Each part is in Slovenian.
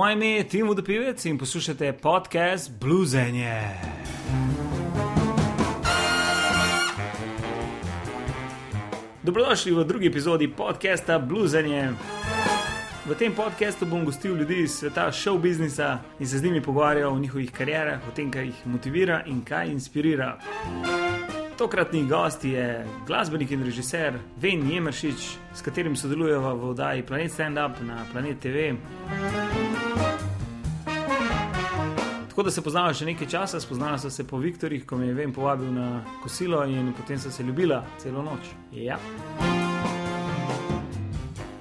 Moje ime je Tim Vodopivec in poslušate podcast Bluesenje. Dobrodošli v drugi epizodi podcasta Bluesenje. V tem podkastu bom gostil ljudi iz sveta show biznisa in se z njimi pogovarjal o njihovih karjerah, o tem, kaj jih motivira in kaj inspirira. Tokratni gost je glasbenik in režiser Ven Jemeršič, s katerim sodelujeva v oddaji Planet Stand Up na Planet TV. Tako da se poznava še nekaj časa, spoznala sta se po Viktorjih, ko me je Ven povabil na kosilo in potem sta se ljubila celo noč. Ja.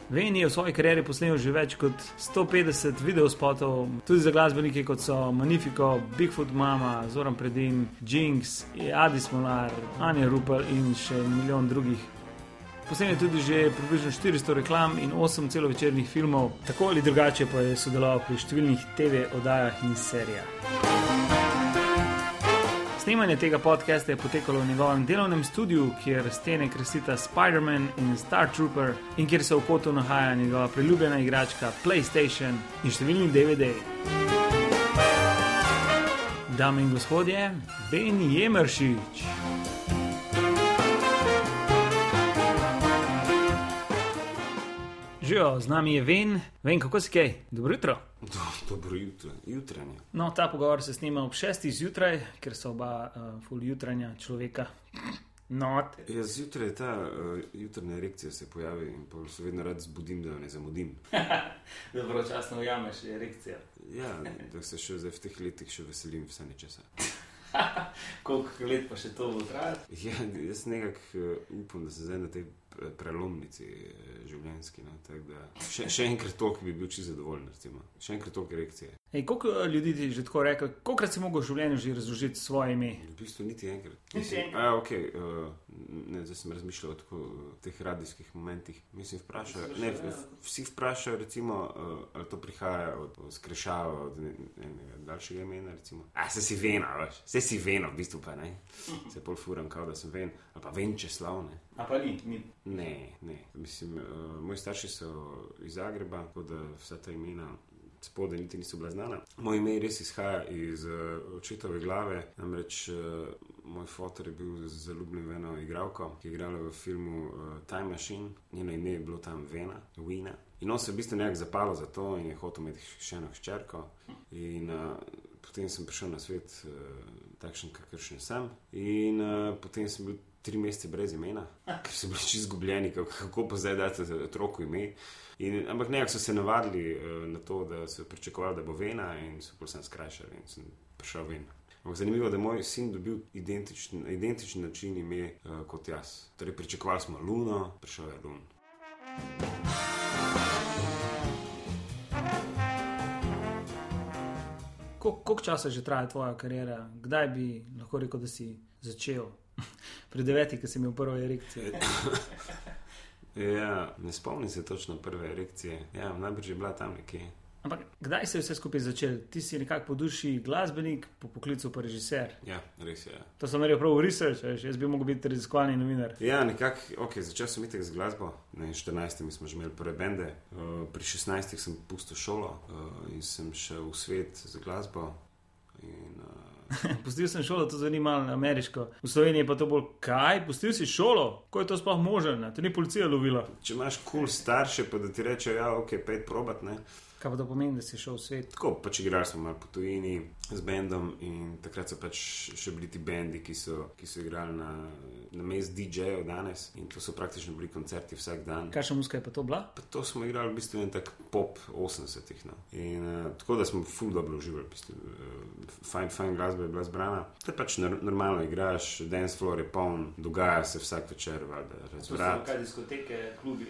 Ven je v svoji karieri posnel že več kot 150 videospotov, tudi za glasbenike kot so Magnifico, Bigfoot Mama, Zoran Predin, Jinx, Adis Molar, Anja Rupel in še milijon drugih. Posnel je tudi že približno 400 reklam in 8 celovečernih filmov, tako ali drugače pa je sodeloval pri številnih TV oddajah in serijah. Snemanje tega podcasta je potekalo v njegovem delovnem studiu, kjer stene krasita Spider-Man in Star Trooper, in kjer se v kotu nahaja njegova priljubljena igračka PlayStation in številni DVD. Dame in gospodje, Ben Jemeršič. Živijo, z nami je Ven, Ven, kako si kaj? Dobro jutro. Do, dobro jutro, jutranje. No, ta pogovor se snima ob 6. zjutraj, ker so oba uh, full jutranja človeka. Not. Ja, zjutraj ta uh, jutranja erekcija se pojavi in pa se vedno rad zbudim, da ne zamudim. Dobro, časno ujameš erekcijo. ja, da se še zdaj v teh letih še veselim vse nečesa. Koliko let pa še to bo trajalo? Ja, jaz nekako uh, upam, da se zdaj na tej prelomnici uh, življenjski. No, tako da še, še enkrat toliko bi bil čisto zadovoljen. Recimo. Še enkrat toliko erekcije. Ej, koliko eh, ljudi ti je že tako rekel, kolikrat si mogel v življenju že razložiti svoje ime? V bistvu niti enkrat. Mislim, a, okay, uh, ne, zdaj sem razmišljal o tako, uh, teh radijskih momentih. Mislim, vprašajo, ne, v- vsi vprašajo, recimo, uh, ali to prihaja od, skrešava, od ne- ne- enega daljšega imena. Recimo. A se si vena, veš, se si vena, v bistvu pa ne. Se pol furam, kao da sem ven, ali pa ven če slavne. A pa ni, ni. Ne, ne. Mislim, uh, moji starši so iz Zagreba, tako da vsa ta imena spodaj niti niso bila znana. Moje ime res izhaja iz uh, očetove glave, namreč uh, moj fotor je bil zaljubljen v eno igralko, ki je igrala v filmu uh, Time Machine, njeno ime je bilo tam Vena, Wina. In on se je v bistvu nekako zapalo za to in je hotel imeti še eno hčerko. In uh, potem sem prišel na svet uh, takšen, kakršen sem. In uh, potem sem bil tri mesece brez imena, ker so bili čisto izgubljeni, kako, kako pa zdaj dati otroku ime. In, ampak nekako so se navadili uh, na to, da so pričakovali, da bo vena, in so posem skrajšali in sem prišel ven. Ampak zanimivo je, da je moj sin dobil identičen, identičen način ime uh, kot jaz. Torej, pričakovali smo Luno, prišel je Lun. Kol- Koliko časa že traja tvoja kariera? Kdaj bi lahko rekel, da si začel? Pri devetih, ko si imel prvo erekcijo. Ja, ne spomnim se točno prve erekcije. Ja, najbrž je bila tam nekje. Ampak kdaj se je vse skupaj začel? Ti si nekako po duši glasbenik, po poklicu pa režiser. Ja, res je. Ja. To sem naredil prav v research, veš, jaz bi mogel biti raziskovalni novinar. Ja, nekako, ok, začel sem iti z glasbo. Na 14. smo že imeli prve bende, uh, pri 16. sem pustil šolo uh, in sem šel v svet za glasbo. In, uh, Pustil sem šolo, to zveni malo ameriško. V Sloveniji pa to bolj kaj, pustil si šolo, ko je to sploh možno, te ni policija lovila. če imaš kul cool starše, pa da ti rečejo, ja, ok, pet probat, ne. Kaj pa to pomeni, da si šel v svet? Tako pač igrali smo malo po tujini z bendom in takrat so pač še bili ti bendi, ki so, ki so igrali na, na mest DJ-jev danes in to so praktično bili koncerti vsak dan. Kakšna muska je pa to bila? Pa to smo igrali v bistvu en tak pop 80-ih. No. In uh, tako da smo ful dobro uživali, v bistvu, uh, fajn, fajn glasba je bila zbrana. To je pač nor normalno, igraš, dance floor je poln, dogaja se vsak večer, valjda, razvrat. kaj diskoteke, klubi.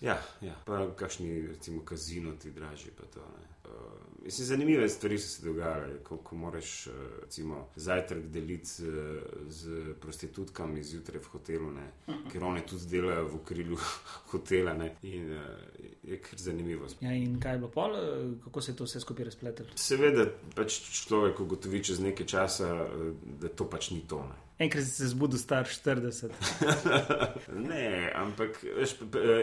Ja, ja, pa kakšni, recimo, kazino ti dražji, pa to. Ne. Uh, mislim, zanimive stvari so se dogajale, ko, ko moraš, uh, recimo, zajtrk deliti z, z prostitutkami zjutraj v hotelu, ne, ker one tudi delajo v okrilju hotela. Ne, in uh, je kar zanimivo. Ja, in kaj je bilo pol, eh, kako se je to vse skupaj razpletlo? Seveda, pač človek ugotovi čez nekaj časa, eh, da to pač ni to. Ne. Enkrat si se zbudil star 40. ne, ampak veš,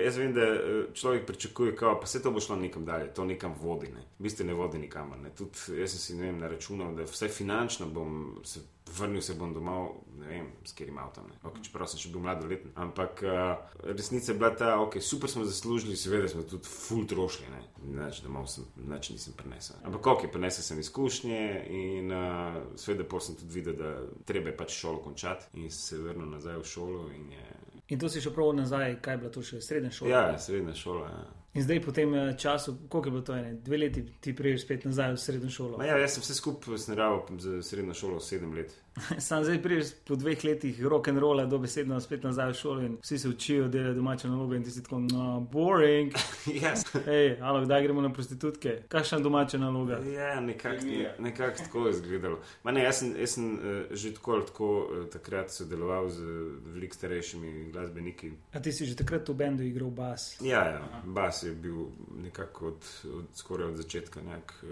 jaz vem, da eh, človek pričakuje, da se to bo šlo nekam dalje, to nekam vodi. Ne. V bistvu ne vodi nikamor. Ne. Tudi jaz sem si vem, na računal, da vse finančno bom se vrnil se bom domov, ne vem, s katerim avtom. Okay, čeprav sem še bil mladoleten. Ampak uh, resnica je bila ta, okay, super smo zaslužili, seveda smo tudi full trošili. Neč domov sem, neč nisem prenesel. Ampak ok, prenesel sem izkušnje in uh, seveda pa sem tudi videl, da treba je pač šolo končati in se vrnil nazaj v šolo. In, je... in to si še prav nazaj, kaj je bila to še srednja šola? Ja, srednja šola. Ja. In zdaj, po tem eh, času, koliko je bilo to, ene, dve leti, ti priješ spet nazaj v srednjo šolo? Ja, jaz sem vse skupaj sneraval za srednjo šolo sedem let. Sam zdaj priješ po dveh letih rock and rolla, dobesedno spet nazaj v šolo in vsi se učijo, delajo domače naloge in ti si tako, no, boring. yes. Hej, alo, kdaj gremo na prostitutke? Kakšna domača naloga? Ja, nekako nekak tako je izgledalo. Ne, jaz sem, jaz sem uh, že tako ali tako uh, takrat sodeloval z veliko starejšimi glasbeniki. A ti si že takrat v bendu igral bas? Ja, ja. bas je bil nekako od, od, skoraj od začetka. Nek, uh,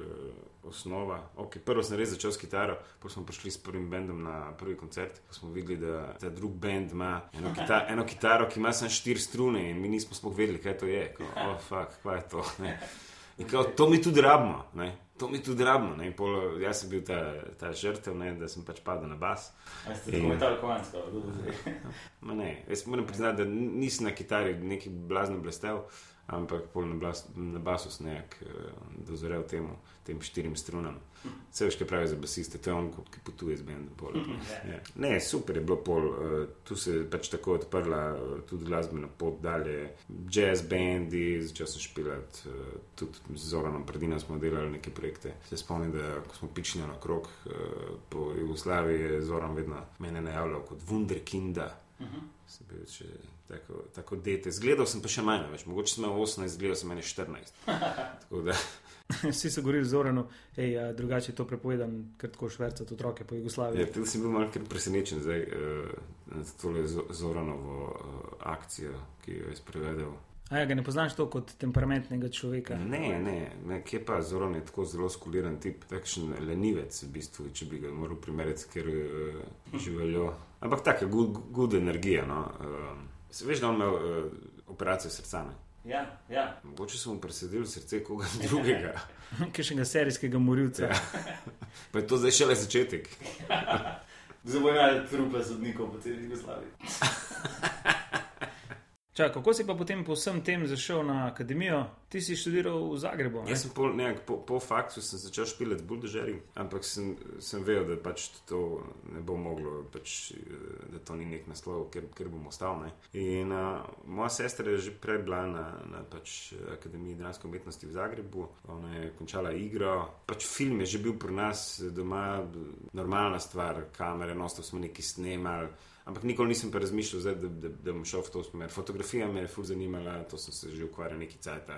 osnova. Okay, prvo sem res začel s kitaro, potem smo prišli s prvim bendom na prvi koncert. Pa smo videli, da ta drugi bend ima eno, kita eno kitaro, ki ima samo štiri strune in mi nismo sploh vedeli, kaj to je. Ko, oh, fuck, kaj je to? Kao, to mi tudi rabimo. Ne? To mi tudi rabimo. Pol, jaz sem bil ta, ta žrtev, ne? da sem pač padel na bas. Ste in... tako komentarsko? Jaz moram priznati, da nisem na kitari neki blazno blestev ampak na, na basu sem nekaj uh, dozorel temu, tem štirim strunam. Vse veš, kaj pravi za basiste, to je on, ki potuje z bendom. Ja. Ne, super je bilo pol, uh, tu se je pač tako odprla uh, tudi glasbena pot dalje, jazz bendi, začel sem špilati, tudi z Zoranom Predinom smo delali neke projekte. Se spomnim, da ko smo pičili na krok uh, po Jugoslaviji, je Zoran vedno mene najavljal kot Wunderkinda. Uh -huh. Sem bil še tako, tako dete. Zgledal sem pa še manj, več. mogoče sem imel 18, zgledal sem 14. Vsi so govorili zorano, hej, drugače je to prepovedan, ker tako švrcati otroke po Jugoslaviji. Ja, tudi sem bil malce presenečen zdaj uh, nad tole zoranovo uh, akcijo, ki jo je sprevedel. A ja, ga ne poznaš to kot temperamentnega človeka? Ne, ne, ne kje pa zoran je tako zelo skuliran tip, takšen lenivec v bistvu, če bi ga moral primerjati, ker uh, živijo. Ampak tako, good, good energija. No? Uh, Veš, da je imel uh, operacijo srca. Ne? Ja, ja. Mogoče sem mu presedel srce koga drugega. Kaj še ga serijskega morilca. Ja. pa je to zdaj šele začetek. Zdaj bo imel trupe sodnikov po celih Jugoslaviji. Čak, kako si pa potem po vsem tem zašel na akademijo? Ti si študiral v Zagrebu. Jaz sem po, nekak, po, po faktu začel špilati buldožerji, ampak sem, sem vedel, da pač to ne bo moglo, pač, da to ni nek naslov, ker, ker bom ostal. Ne. In uh, moja sestra je že prej bila na, na pač, Akademiji dramske umetnosti v Zagrebu, ona je končala igro. Pač film je že bil pri nas doma normalna stvar, kamere, nosto smo neki snemali. Ampak nikoli nisem pa razmišljal, zdaj, da, da, da bom šel v to smer. Fotografija me je fur zanimala, to sem se že ukvarjal neki cajt.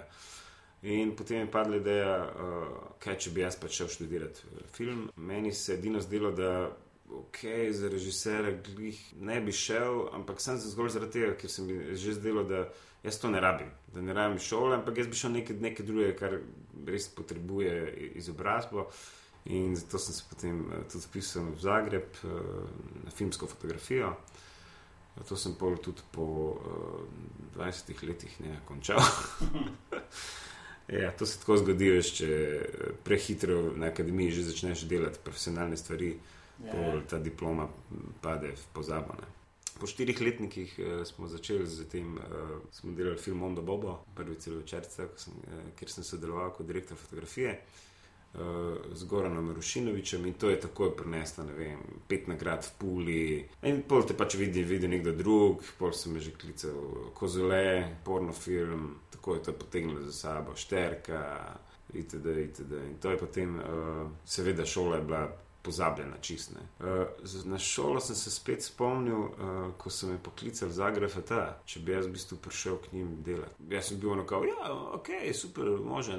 In potem je padla ideja, uh, kaj če bi jaz pač šel študirati uh, film. Meni se je edino zdelo, da ok, za režisera glih ne bi šel, ampak sem se zgolj zaradi tega, ker se mi je že zdelo, da jaz to ne rabim, da ne rabim šole, ampak jaz bi šel nekaj, nekaj drugega, kar res potrebuje izobrazbo. In zato sem se potem uh, tudi zapisal v Zagreb uh, na filmsko fotografijo. To sem pol tudi po uh, 20 letih ne končal. ja, to se tako zgodi, veš, če prehitro na akademiji že začneš delati profesionalne stvari, yeah. Ja. pol ta diploma pade v pozabo. Ne. Po štirih letnikih uh, smo začeli z tem, uh, smo delali film Onda Bobo, prvi celo večerce, uh, kjer sem sodeloval kot direktor fotografije z Goranom Rušinovičem in to je takoj preneslo, ne vem, pet nagrad v Puli. In pol te pač vidi, vidi nekdo drug, pol sem že klical Kozole, porno film, tako je to potegnilo za sabo, Šterka, itd. itd. In to je potem, uh, seveda, šola je bila. Pozabljena, čistne. Uh, na šolo sem se spet spomnil, uh, ko sem me poklical za Grafita, če bi jaz v bistvu prišel k njim delati. Jaz sem bil na kao, ja, ok, super, može.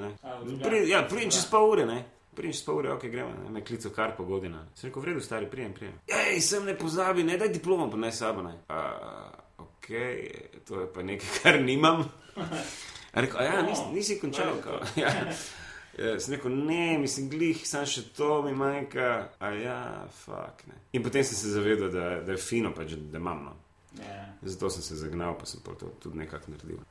Pri, ja, pridem čez pol ure, ne. Pridem čez pol ure, ok, gremo, ne. me klical kar po godina. Sem rekel, vredu, stari, prijem, prijem. Ej, sem ne pozabi, ne daj diplomo, pa ne sabo, ne. Uh, ok, to je pa nekaj, kar nimam. Rekel, ja, nisi, nisi končal. Kao, ja. Uh, sem rekel, ne, mislim, glih, sam še to mi manjka, a ja, fuk. In potem sem se zavedal, da, da je fino, pač, da imam. No. Yeah. Zato sem se zagnal, pa sem pa to tudi nekako naredil.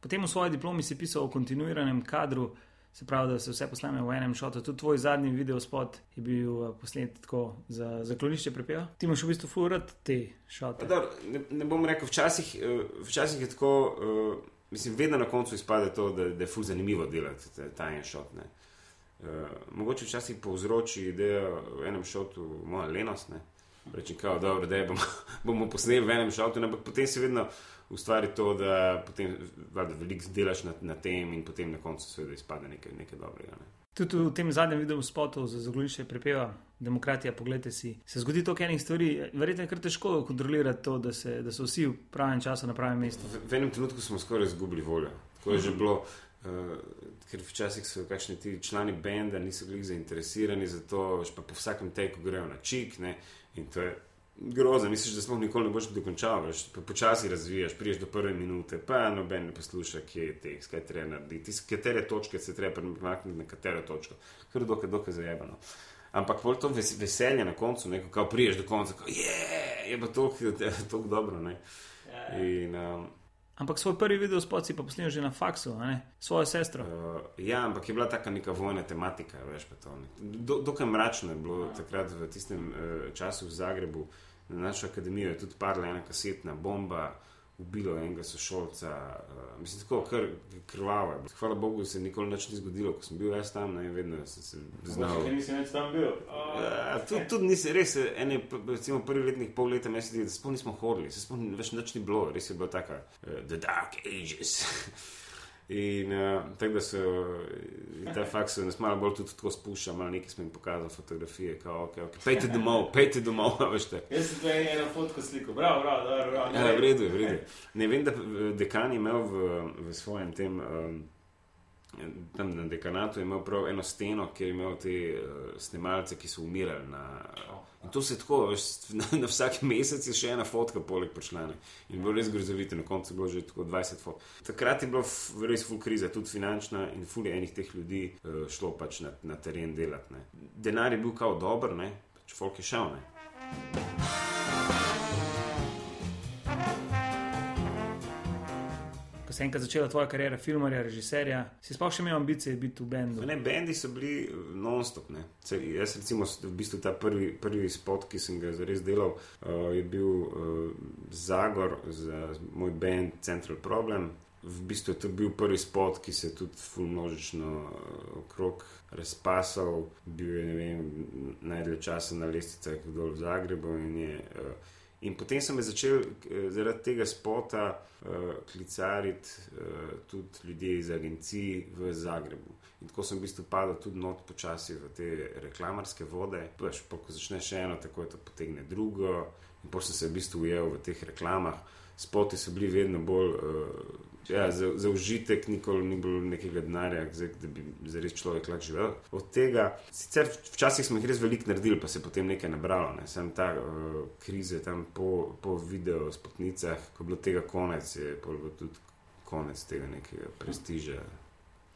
Potem v svoji diplomi si pisal o kontinuiranem kadru, se pravi, da se vse poslane v enem šotu. Tudi tvoj zadnji video spot je bil eh, posnet tako za zaklonišče prepeva. Ti imaš v bistvu furat te šote. Dar, ne, ne bom rekel, včasih, uh, včasih je tako, uh, mislim, vedno na koncu izpade to, da, da je ful zanimivo delati ta, en šot. Ne. Uh, mogoče včasih povzroči idejo v enem šotu moja lenost. Ne. Rečem, da bomo, bomo posneli v enem šotu, ampak potem se vedno ustvari to, da potem veliko delaš na, na tem in potem na koncu seveda izpade nekaj, nekaj dobrega. Ne. Tudi v tem zadnjem videu spotu za zaglonišče prepeva demokratija, pogledajte si, se zgodi to, kar enih stvari, verjetno je kar težko kontrolirati to, da, se, da so vsi v pravem času na pravem mestu. V, v enem trenutku smo skoraj izgubili voljo. Tako je že bilo. Uh, ker včasih so kakšni ti člani benda, niso bili zainteresirani za to, pa po vsakem teku grejo na čik. Ne, in to je grozno, misliš, da smo nikoli ne boš dokončal, veš, počasi razvijaš, priješ do prve minute, pa noben ne posluša, kje je tekst, kaj treba narediti, katere točke se treba premakniti na katero točko, kar dokaj, dokaj zajebano. Ampak pol to veselje na koncu, neko, kao priješ do konca, kao, je, je pa to dobro, ne. Ja, ja. In, um, Ampak svoj prvi video spot si pa posnel že na faksu, svojo sestro. Uh, ja, ampak je bila taka neka vojna tematika, veš pa to. Do, dokaj mračno je bilo ja. takrat v tistem uh, času v Zagrebu. Na našo akademijo je tudi padla ena kasetna bomba, ubilo enega sošolca, uh, mislim, tako kr, krvavo. Hvala Bogu, se nikoli nič ni zgodilo, ko sem bil jaz tam, ne vedno sem se znal. Če nisi več tam bil. Uh, tudi tud nisi res, ene, recimo prvi letnik, pol leta, mesec, da sploh nismo hodili, se sploh več nič ni bilo, res je bilo tako, uh, the dark ages. In uh, tako da so ta faks, da nas malo bolj tudi tako spušča, malo nekaj smo jim pokazali, fotografije, kao, okay, okay. pejte domov, pejte domov, veste. Jaz sem tukaj eno fotko sliko, bravo, bravo, bravo. bravo ja, v redu, v redu. Ne vem, da dekan je imel v, v svojem tem. Um, Tam na dekanatu je imel prav eno steno, kjer je imel te uh, snemalce, ki so umirali na, uh, In to se tako, veš, na, na vsak mesec je še ena fotka, poleg počlane. In bilo res grozovito, na koncu je bilo že tako 20 fot. Takrat je bilo res full kriza, tudi finančna in full enih teh ljudi uh, šlo pač na, na teren delati. Ne. Denar je bil kao dober, ne, pač folk je šel. Ne. Se je enkrat začela tvoja karijera, filmarja, režiserja, si sploh še imel ambicije biti v bendu? Ne, bendi so bili non-stop. Jaz, recimo, v bistvu ta prvi, prvi spot, ki sem ga zares delal, uh, je bil uh, Zagor za moj band Central Problem. V bistvu je to bil prvi spot, ki se je tudi fulmnožično okrog razpasal, bil je najdlje časa na lestvicah dol v Zagrebu in je. Uh, In potem sem začel eh, zaradi tega spota uh, klicariti uh, tudi ljudi iz agencij v Zagrebu. In tako sem v bistvu padal tudi not počasi v te reklamarske vode. Pač, pa, ko začneš eno, tako je to potegne drugo. In potem sem se v bistvu ujel v teh reklamah. Spoti so bili vedno bolj. Uh, Ja, za, za užitek nikoli ni bilo nekega denarja, da bi zares človek lahko živel. Od tega, sicer včasih smo jih res veliko naredili, pa se je potem nekaj nabralo. Ne. Sem ta uh, krize tam po, po videu, spotnicah, ko je bilo tega konec, je bilo tudi konec tega nekega prestiža.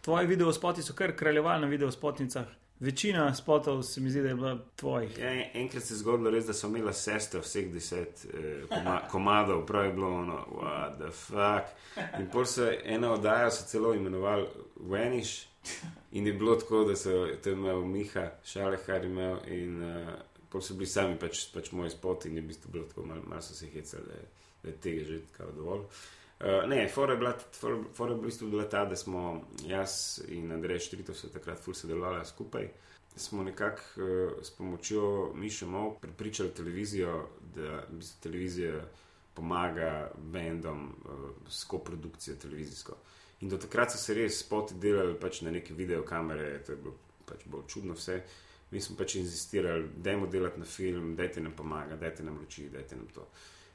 Tvoji video spoti so kar kraljevali na video spotnicah. Večina spotov se mi zdi, da je bila tvojih. Ja, enkrat se je zgodilo, res, da so imeli sestre vseh deset eh, koma, komadov, prav je bilo ono, what the fuck. In pol se ena oddaja, so celo imenovali Veniš. In je bilo tako, da so tam imel Miha, Šalehar imel in uh, pol so bili sami pač, pač moji spoti in je v bistvu bilo tako, malo mal so se hecali, da, da je tega že tako dovolj. Uh, ne, fora je, bila, for, for v bistvu bila ta, da smo jaz in Andrej Štrito se takrat ful sodelovali skupaj. Smo nekako uh, s pomočjo Miša Mov pripričali televizijo, da v bistvu televizija pomaga bendom uh, s koprodukcijo televizijsko. In do takrat so se res spoti delali pač na neke videokamere, to je bilo pač bolj čudno vse. Mi smo pač insistirali, da je delati na film, da je nam pomaga, da je nam luči, da je nam to.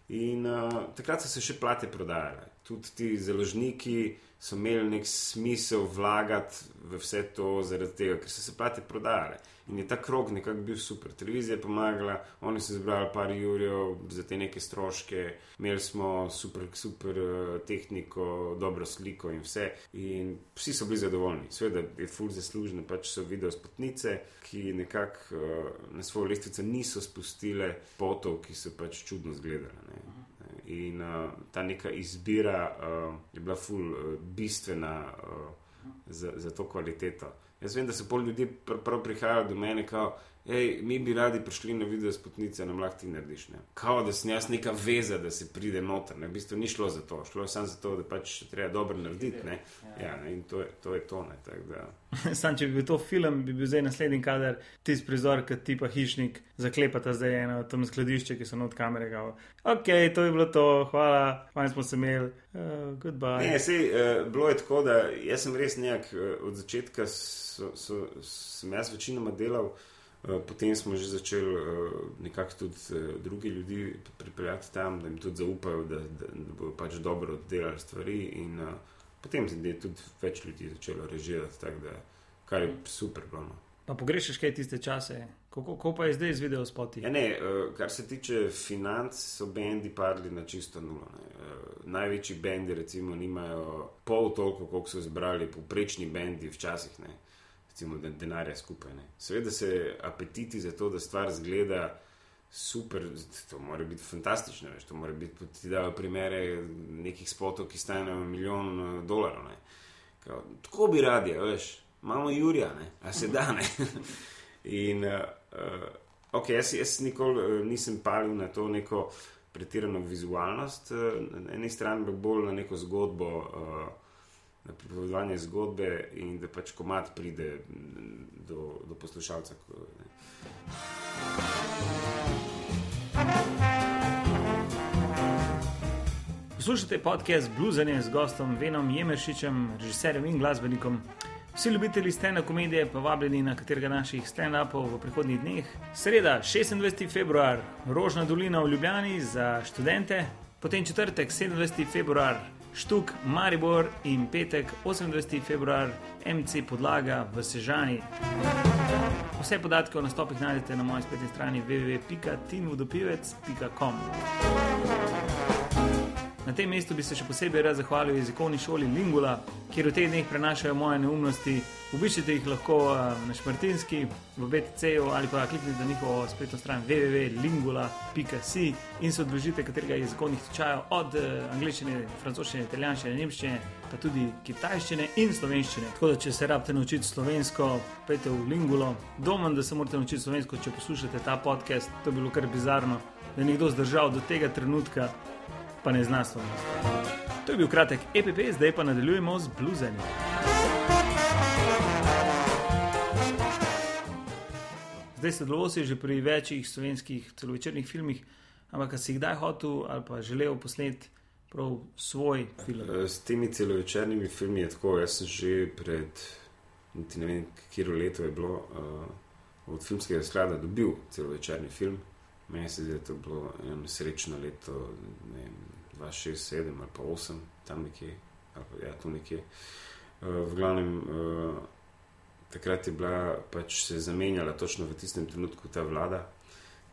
In uh, takrat so se še plate prodajale. Tudi ti založniki so imeli nek smisel vlagati v vse to, zaradi tega, ker so se plate prodajale. In je ta krog nekako bil super. Televizija je pomagala, oni so zbrali par jurjev za te neke stroške, imeli smo super, super uh, tehniko, dobro sliko in vse. In vsi so bili zadovoljni. Sveda je ful zaslužen, pač so video spotnice, ki nekako uh, na svojo lestvico niso spustile potov, ki so pač čudno zgledali. Ne. In uh, ta neka izbira uh, je bila ful uh, bistvena uh, za, za to kvaliteto. Jaz vem, da so pol ljudi pr prav prihajali do mene, kao, hej, mi bi radi prišli na video spotnice, nam lahko ti narediš. Ne? Kao, da sem jaz neka veza, da se pride noter. Ne? V bistvu ni šlo za to, šlo je samo za to, da pač treba dobro narediti. Ne? Ja, ne? In to je to. Je to Sam, če bi bil to film, bi bil zdaj naslednji kader, tisti prizor, kot ti pa hišnik, zaklepata zdaj eno tam skladišče, ki so not kamere. Kao. Ok, to je bilo to, hvala, fajn smo se imeli, uh, goodbye. Ne, sej, uh, bilo je tako, da jaz sem res nekak uh, od začetka, so, so, sem jaz večinoma delal. Uh, potem smo že začeli uh, nekako tudi uh, druge ljudi pripeljati tam, da jim tudi zaupajo, da, da, da bodo pač dobro delali stvari. In, uh, potem je tudi več ljudi začelo režirati, da, kar je super. Plano. Pa pogrešaš kaj tiste čase, kako, kako pa je zdaj z video spoti? Ja, ne, kar se tiče financ, so bendi padli na čisto nulo. Uh, največji bendi, recimo, nimajo pol toliko, koliko so zbrali poprečni bendi včasih. Ne. Recimo, denarja skupaj. Ne. Seveda se apetiti za to, da stvar zgleda super, to mora biti fantastično. Veš, to mora biti, ti dajo primere nekih spotov, ki stanejo milijon uh, dolarjev. Kao, tako bi radi, veš, imamo Jurija, ne? a se da ne. In, uh, uh, ok, jaz, jaz nikoli nisem palil na to neko pretirano vizualnost, uh, na eni strani pa bolj na neko zgodbo. Uh, Na pripovedovanje zgodbe, in da pač komat pride do, do poslušalca. Poslušate podcast Bluesanje z gostom Venom Jemeršičem, režiserjem in glasbenikom. Vsi ljubitelji stena komedije pa vabljeni na katerega naših stand-upov v prihodnjih dneh. Sreda, 26. februar, Rožna dolina v Ljubljani za študente, potem četrtek, 27. februar, Štuk, Maribor in petek, 28. februar, MC Podlaga v Sežani. Vse podatke o nastopih najdete na moji spletni strani www.tinvodopivec.com. Na tem mestu bi se še posebej rad zahvalil jezikovni šoli Lingula, kjer v teh dneh prenašajo moje neumnosti. Obiščite jih lahko eh, na Šmartinski, v BTC-ju ali pa kliknite na njihovo spletno stran www.lingula.si in se odložite katerega jezikovnih tečajev od eh, angliščine, francoščine, italijanščine, nemščine, pa tudi kitajščine in slovenščine. Tako da, če se rabite naučiti slovensko, pejte v Lingulo. Domam, da se morate naučiti slovensko, če poslušate ta podcast. To je bilo kar bizarno, da je nekdo zdržal do tega trenutka pa ne zna slovensko. To je bil kratek EPP, zdaj pa nadaljujemo z bluzanjem. Zdaj se delo si že pri večjih slovenskih celovečernih filmih, ampak si jih kdaj hotel ali pa želel posneti prav svoj film? Eh, s temi celovečernimi filmi je tako. Jaz sem že pred, ne vem, kjer leto je bilo, uh, od filmskega sklada dobil celovečerni film. Meni se zdi, da je to bilo eno srečno leto, ne vem, 2006, 2007 ali pa 2008, tam nekje, ali pa ja, tu nekje. Uh, v glavnem, uh, takrat je bila pač se zamenjala točno v tistem trenutku ta vlada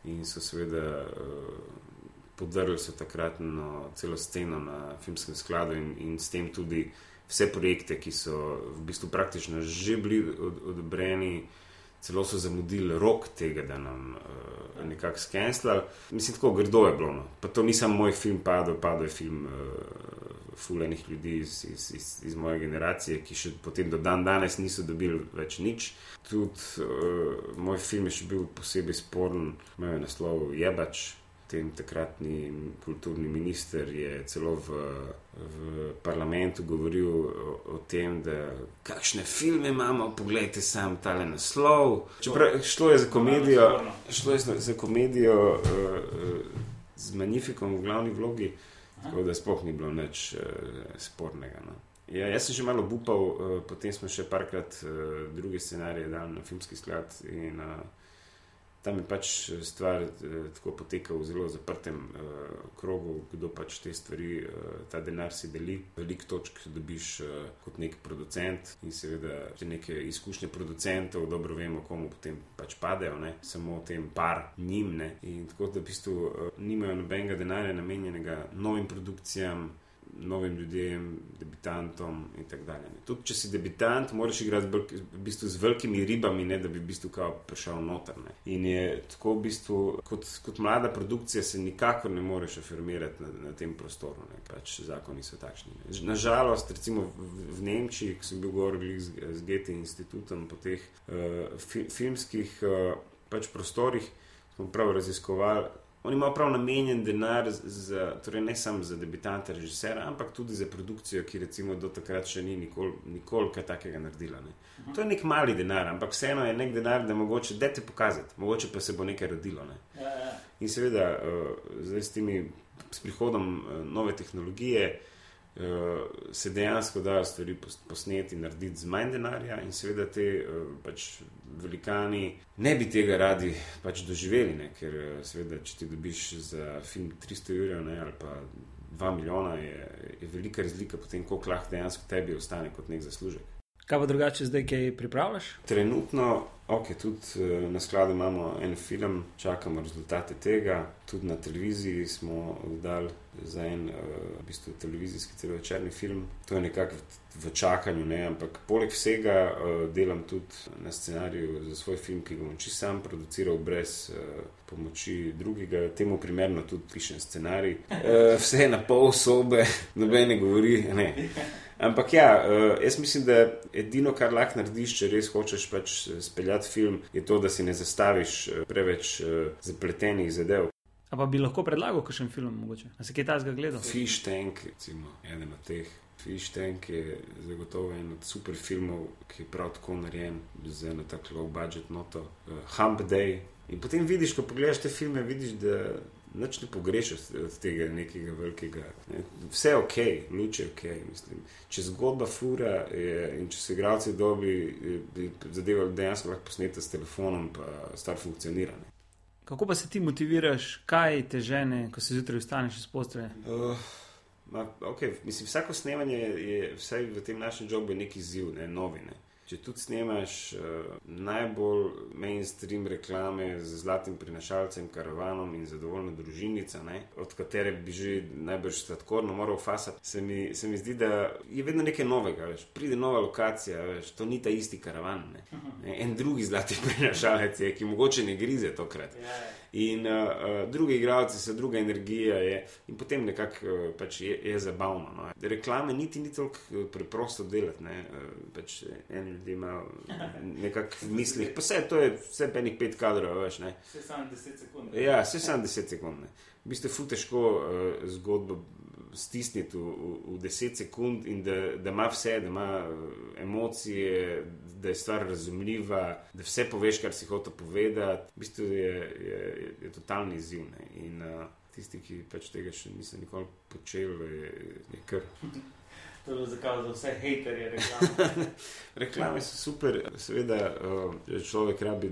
in so seveda uh, podrli so takratno celo sceno na filmskem skladu in, in s tem tudi vse projekte, ki so v bistvu praktično že bili od, odobreni. Celo so zamudili rok tega, da nam uh, nekako skenslali. Mislim, tako grdo je bilo. No. Pa to ni samo moj film, padel, padel je film uh, fulejnih ljudi iz, iz, iz, iz moje generacije, ki še potem do dan danes niso dobili več nič. Tudi uh, moj film je še bil posebej sporen, imel je naslov Jebač tem takratni kulturni minister je celo v, v parlamentu govoril o, o tem, da kakšne filme imamo, pogledajte sam tale naslov. Čeprav šlo je za komedijo, šlo je za komedijo uh, z Magnifikom v glavni vlogi, tako da sploh ni bilo nič uh, spornega. No. Ja, jaz sem že malo upal, uh, potem smo še parkrat uh, druge scenarije dali na filmski sklad. In, uh, tam je pač stvar uh, tako poteka v zelo zaprtem uh, krogu, kdo pač te stvari, uh, ta denar si deli. Veliko točk dobiš uh, kot nek producent in seveda te neke izkušnje producentov, dobro vemo, komu potem pač padejo, ne? samo tem par njim. Ne? In tako da v bistvu uh, nimajo nobenega denarja namenjenega novim produkcijam novim ljudem, debitantom in tako dalje. Tudi če si debitant, moraš igrati v bistvu z velikimi ribami, ne, da bi v bistvu prišel noter. Ne. In je tako v bistvu, kot, kot mlada produkcija, se nikakor ne moreš afirmirati na, na tem prostoru. Ne. Pač zakoni so takšni. Ne. Nažalost, recimo v, v Nemčiji, ko sem bil govoril z, z GT institutom po teh uh, fi, filmskih uh, pač prostorih, smo prav raziskovali. Oni imajo prav namenjen denar, za, torej ne samo za debitante, režiserja, ampak tudi za produkcijo, ki recimo do takrat še ni nikoli, nikoli kaj takega naredila. Ne. To je nek mali denar, ampak vseeno je nek denar, da mogoče dete pokazati, mogoče pa se bo nekaj rodilo. Ne. Ja, ja. In seveda, uh, zdaj s, temi, s prihodom uh, nove tehnologije. Uh, se dejansko da stvari posneti in narediti z manj denarja, in seveda te uh, pač velikani ne bi tega radi pač doživeli, ne? ker uh, seveda, če ti dobiš za film 300 ur ali pa 2 milijona, je, je velika razlika potem, koliko lahko dejansko tebi ostane kot nek zaslužek. Kaj pa drugače zdaj, kaj pripravljaš? Trenutno, ok, tudi eh, na skladu imamo en film, čakamo rezultate tega. Tudi na televiziji smo oddali za en uh, v bistvu, televizijski celovečerni film. To je nekako v, v čakanju, ne? ampak poleg vsega uh, delam tudi na scenariju za svoj film, ki ga bom čisto sam produciral, brez pomoči drugega. Temu primerno tudi pišem scenarij. Vse je na pol sobe, noben ne govori. Ne. Ampak ja, uh, jaz mislim, da edino, kar lahko narediš, če res hočeš pač eh, speljati film, je to, da si ne zastaviš uh, preveč zapletenih zadev. A pa bi lahko predlagal kakšen film, mogoče? A se kaj tasga gleda? Fish Tank, recimo, eden od teh. Fish Tank je zagotovo en od super filmov, ki je prav tako narejen za eno tako low budget noto. Uh, Hump Day. In potem vidiš, ko pogledaš te filme, vidiš, da Noč ne pogrešaš od tega nekega velikega. Ne. Vse je ok, luč je ok. Mislim. Če zgodba fura je, in če so igralci dobri, bi zadeva dejansko lahko posneta s telefonom, pa stvar funkcionira. Ne. Kako pa se ti motiviraš, kaj te žene, ko se zjutraj vstaneš iz postelje? Uh, okay. Vsako snemanje je, vsaj v tem našem jobu, neki izziv, ne novine. Če tudi snemaš uh, najbolj mainstream reklame z zlatim prinašalcem, karavanom in zadovoljno družinico, ne, od katere bi že najbrž sladkorno moral fasati, se mi, se mi zdi, da je vedno nekaj novega. Veš. Pride nova lokacija, veš, to ni ta isti karavan. Ne. Ne, en drugi zlati prinašalec je, ki mogoče ne grize tokrat. Yeah. In uh, drugi igralci so druga energija, je, in potem nekako uh, pač je, je zabavno. No. Reklame niti ni tako preprosto delati. Ne. Uh, pač en ljudi ima nekako v mislih, pa vse to je vse penih pet kadrov, veš. Ne. Vse samo deset sekund. Ja, vse samo deset sekund. Ne. V bistvu je fu težko uh, zgodbo stisniti v, v, v 10 sekund in da, da ima vse, da ima eh, emocije, da je stvar razumljiva, da vse poveš, kar si hoče povedati. V bistvu je, je, je, je totalni izziv. Ne? In uh, tisti, ki pač tega še niso nikoli počeli, je, je kar. To je zakaj za vse haterje reklame. reklame so super, seveda uh, človek rabi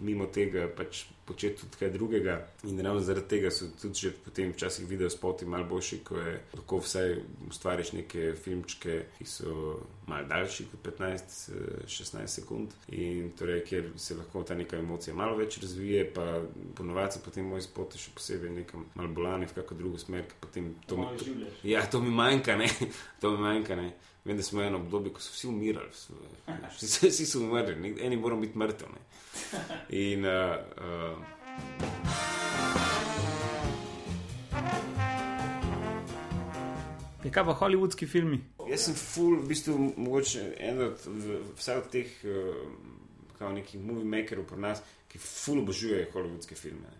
mimo tega pač početi tudi kaj drugega. In ravno zaradi tega so tudi že potem včasih video spoti malo boljši, ko je lahko vsaj ustvariš neke filmčke, ki so malo daljši kot 15-16 sekund. In torej, ker se lahko ta neka emocija malo več razvije, pa ponovadi se potem moj spot še posebej nekam malo bolani v kakšno drugo smer, ker potem to, to mi ja, to mi manjka, ne. to mi manjka, ne. Vem, da smo eno obdobje, ko so vsi umirali, vsi, vsi so umrli, eni moramo biti mrtvi. In. Uh, uh, Kaj pa holivudski filmi? Jaz sem full, v bistvu, mogoče en od vseh od teh, kot neki movie makerov pri nas, ki full obožujejo holivudske filme.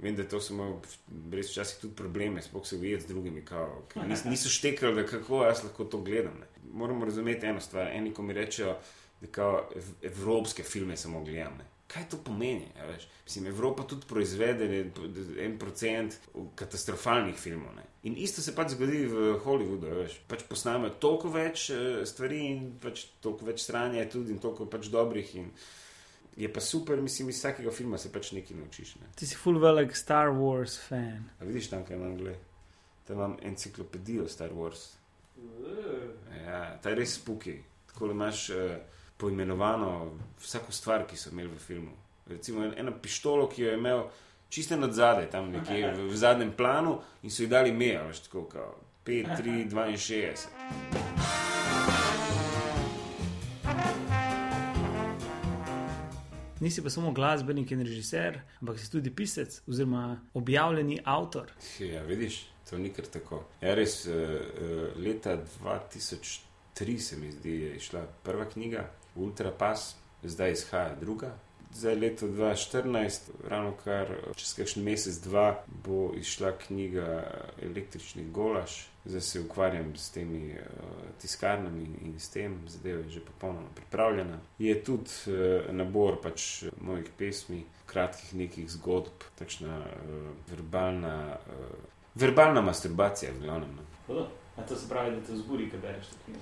Vem, da to so imeli brez včasih tudi probleme, sploh se ujeti z drugimi, ki nis, niso štekali, da kako jaz lahko to gledam. Ne. Moramo razumeti eno stvar. Eni, ko mi rečejo, da kao evropske filme samo gledam. Ne kaj to pomeni. Ja, Mislim, Evropa tudi proizvede en procent katastrofalnih filmov. Ne? In isto se pač zgodi v Hollywoodu. Ja, pač Posnamejo toliko več uh, stvari in pač toliko več stranja, tudi in toliko pač dobrih. In Je pa super, mislim, iz vsakega filma se pač nekaj naučiš. Ne. Ti si full velik Star Wars fan. A vidiš tam, kaj imam gled? Tam imam enciklopedijo Star Wars. Ja, ta je res spuki. Tako imaš uh, poimenovano vsako stvar, ki so imeli v filmu. Recimo en- eno pištolo, ki jo je imel čisto nad zadaj, tam nekje v, v zadnjem planu in so ji dali ime, veš tako, kao 5, 3, 62. Nisi pa samo glasbenik in režiser, ampak si tudi pisec oziroma objavljeni avtor. Ja, vidiš, to ni kar tako. Ja, res, uh, uh, leta 2003 se mi zdi, je išla prva knjiga, Ultra Pass, zdaj izhaja druga. Zdaj, leto 2014, ravno kar čez kakšen mesec, dva, bo izšla knjiga Električni golaž. Zdaj se ukvarjam s temi uh, tiskarnami in s tem, zadeva je že popolnoma pripravljena. Je tudi uh, nabor pač mojih pesmi, kratkih nekih zgodb, takšna uh, verbalna. Uh, Verbalna masturbacija, v glavnem. no. Hudo. A to se pravi, da te vzburi, ko bereš knjigo.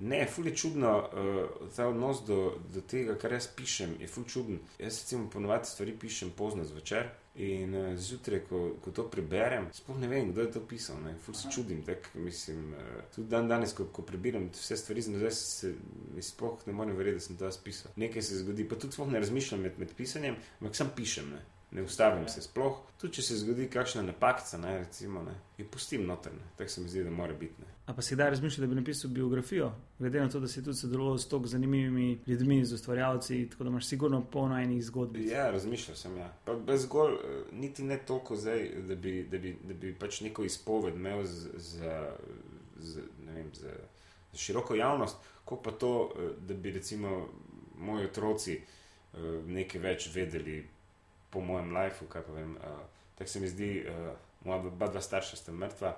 Ne, ful je čudno, uh, ta odnos do, do tega, kar jaz pišem, je ful čuden. Jaz recimo ponovadi stvari pišem pozno zvečer in uh, zjutraj, ko, ko to preberem, sploh ne vem, kdo je to pisal. Ne? Ful se čudim, tak, mislim, uh, tudi dan danes, ko, ko prebiram vse stvari, zdaj se mi sploh ne morem verjeti, da sem to jaz pisal. Nekaj se zgodi, pa tudi sploh ne razmišljam med, med pisanjem, ampak sam pišem. Ne? Ne ustavim se sploh, tudi če se zgodi kakšna napaka, ne, recimo, ne, in pustim notrne, tako se mi zdi, da mora biti. Ne. A pa si kdaj razmišljal, da bi napisal biografijo, glede na to, da si tudi sodeloval s tako zanimivimi ljudmi, z ustvarjalci, tako da imaš sigurno polno enih zgodb. Ja, razmišljal sem, ja. Pa brez zgolj, eh, niti ne toliko zdaj, da bi, da bi, da bi pač neko izpoved imel za, za, ne vem, za, za široko javnost, kot pa to, eh, da bi recimo moji otroci eh, nekaj več vedeli po mojem lifeu, kaj pa vem. eh, Tako se mi zdi, uh, moja oba dva starša sta mrtva.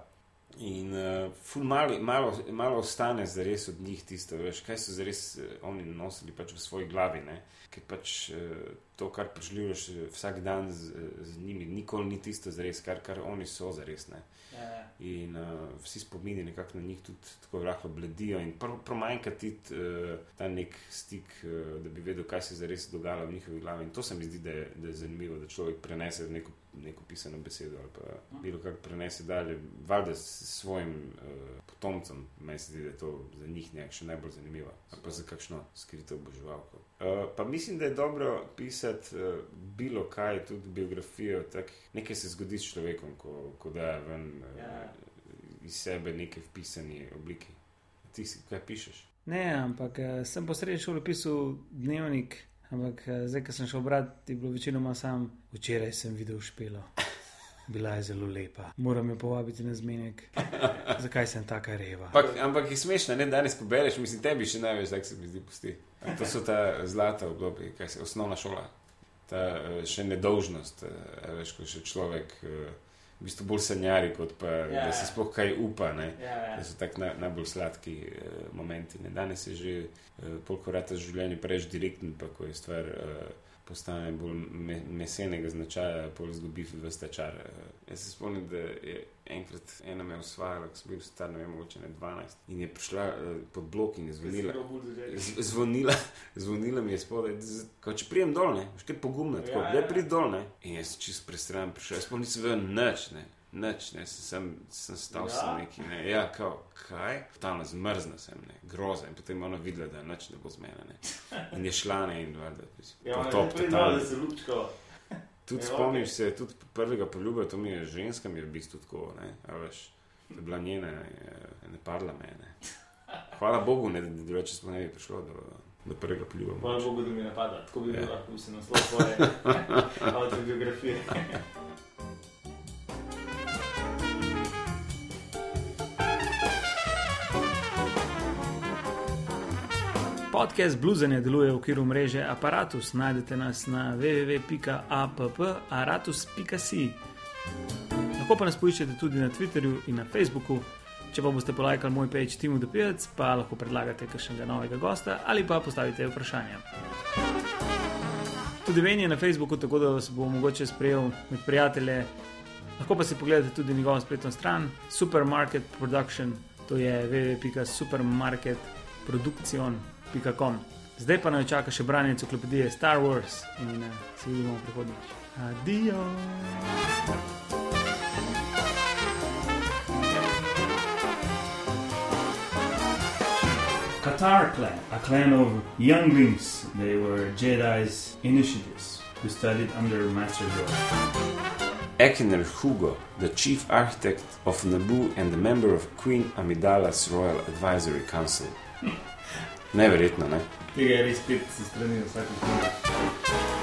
In uh, ful malo, malo, malo ostane za res od njih tisto, veš, kaj so za res uh, oni nosili pač v svoji glavi. Ne? Ker pač uh, to, kar preživljaš eh, vsak dan z, z njimi, nikoli ni tisto za res, kar, kar oni so za res. Ja, ja. In uh, vsi spomini nekako na njih tudi tako lahko bledijo, in pr promanjka ti uh, ta nek stik, uh, da bi vedel, kaj se zares dogajalo v njihovi glavi. In to se mi zdi, da je, da je zanimivo, da človek prenese neko, neko pisano besedo ali pa bilo kar prenese dalje, valjda s svojim uh, potomcem. Meni se zdi, da je to za njih nekaj še najbolj zanimivo, ali pa za kakšno skrito oboževalko. Uh, pa mislim, da je dobro pisati uh, bilo kaj, tudi biografijo. Tak, nekaj se zgodi s človekom, ko, ko da ven uh, iz sebe nekaj v pisani obliki. Ti si kaj pišeš? Ne, ampak eh, sem po srednji šoli pisal dnevnik, ampak eh, zdaj, ko sem šel brati, je bilo večinoma sam. Včeraj sem videl špelo. Bila je zelo lepa. Moram jo povabiti na zmenek. Zakaj sem taka reva? Ampak, ampak je smešno, ne danes, ko bereš, mislim, tebi še največ, tako se mi zdi, pusti. To so ta zlata obdobja, kaj se osnovna šola, ta eh, še nedolžnost, eh, veš, ko še človek eh, v bistvu bolj sanjari, kot pa Ja, da ja. se sploh kaj upa. Ne? Ja, ja. Da so tako naj, najbolj sladki uh, momenti. Ne? Danes je že uh, polkorata življenje preveč direktno, pa ko je stvar uh, postane bolj me, mesenega značaja, pol zgubi v stečar. Jaz se spomnim, da je enkrat ena me osvajala, ko sem bil star, ne vem, mogoče ne 12, in je prišla pod blok in je zvonila. Bolj. Z- Zvonila, zvonila mi je spodaj, kot če prijem dol, ne, še kaj pogumno, tako, Ja, da ja. pridem dol, ne. In jaz čist prestran prišel, jaz sploh nisem vedel nič, ne, nič, ne, sem, sem, sem stal Ja? sem neki, ne, ja, kao, kaj, tam zmrzna sem, ne, groza in potem je ona videla, da nič ne bo z mene, ne. In je šla, ne, in valjda, Ja, potop ne, totalno. da se lupčko. Tudi Ja, spomniš okej. se, tudi prvega poljuba, to mi je ženska, mi je v bistvu tako, ne, a veš, to je bila njena, je, ne padla mene. Hvala Bogu, ne, da drugače sploh ne bi prišlo do, do prvega poljuba. Hvala. Bogu, da mi napada. Tako bi Ja. bil lahko se naslov tvoje autobiografije. Podcast Bluzenje deluje v okviru mreže Apparatus. Najdete nas na www.apparatus.si. Lahko pa nas poiščete tudi na Twitterju in na Facebooku. Če pa boste polajkali moj page Timu The Pivec, pa lahko predlagate kakšnega novega gosta ali pa postavite vprašanja. Tudi meni je na Facebooku, tako da vas bo mogoče sprejel med prijatelje. Lahko pa si pogledate tudi njegovo spletno stran Supermarket Production, to je www.supermarketproduction.com. catar clan a clan of younglings they were jedi's initiatives who studied under master jordan ekener hugo the chief architect of naboo and a member of queen amidalas royal advisory council. Neverjetno, ne? Tega je res pet se strani vsake knjige.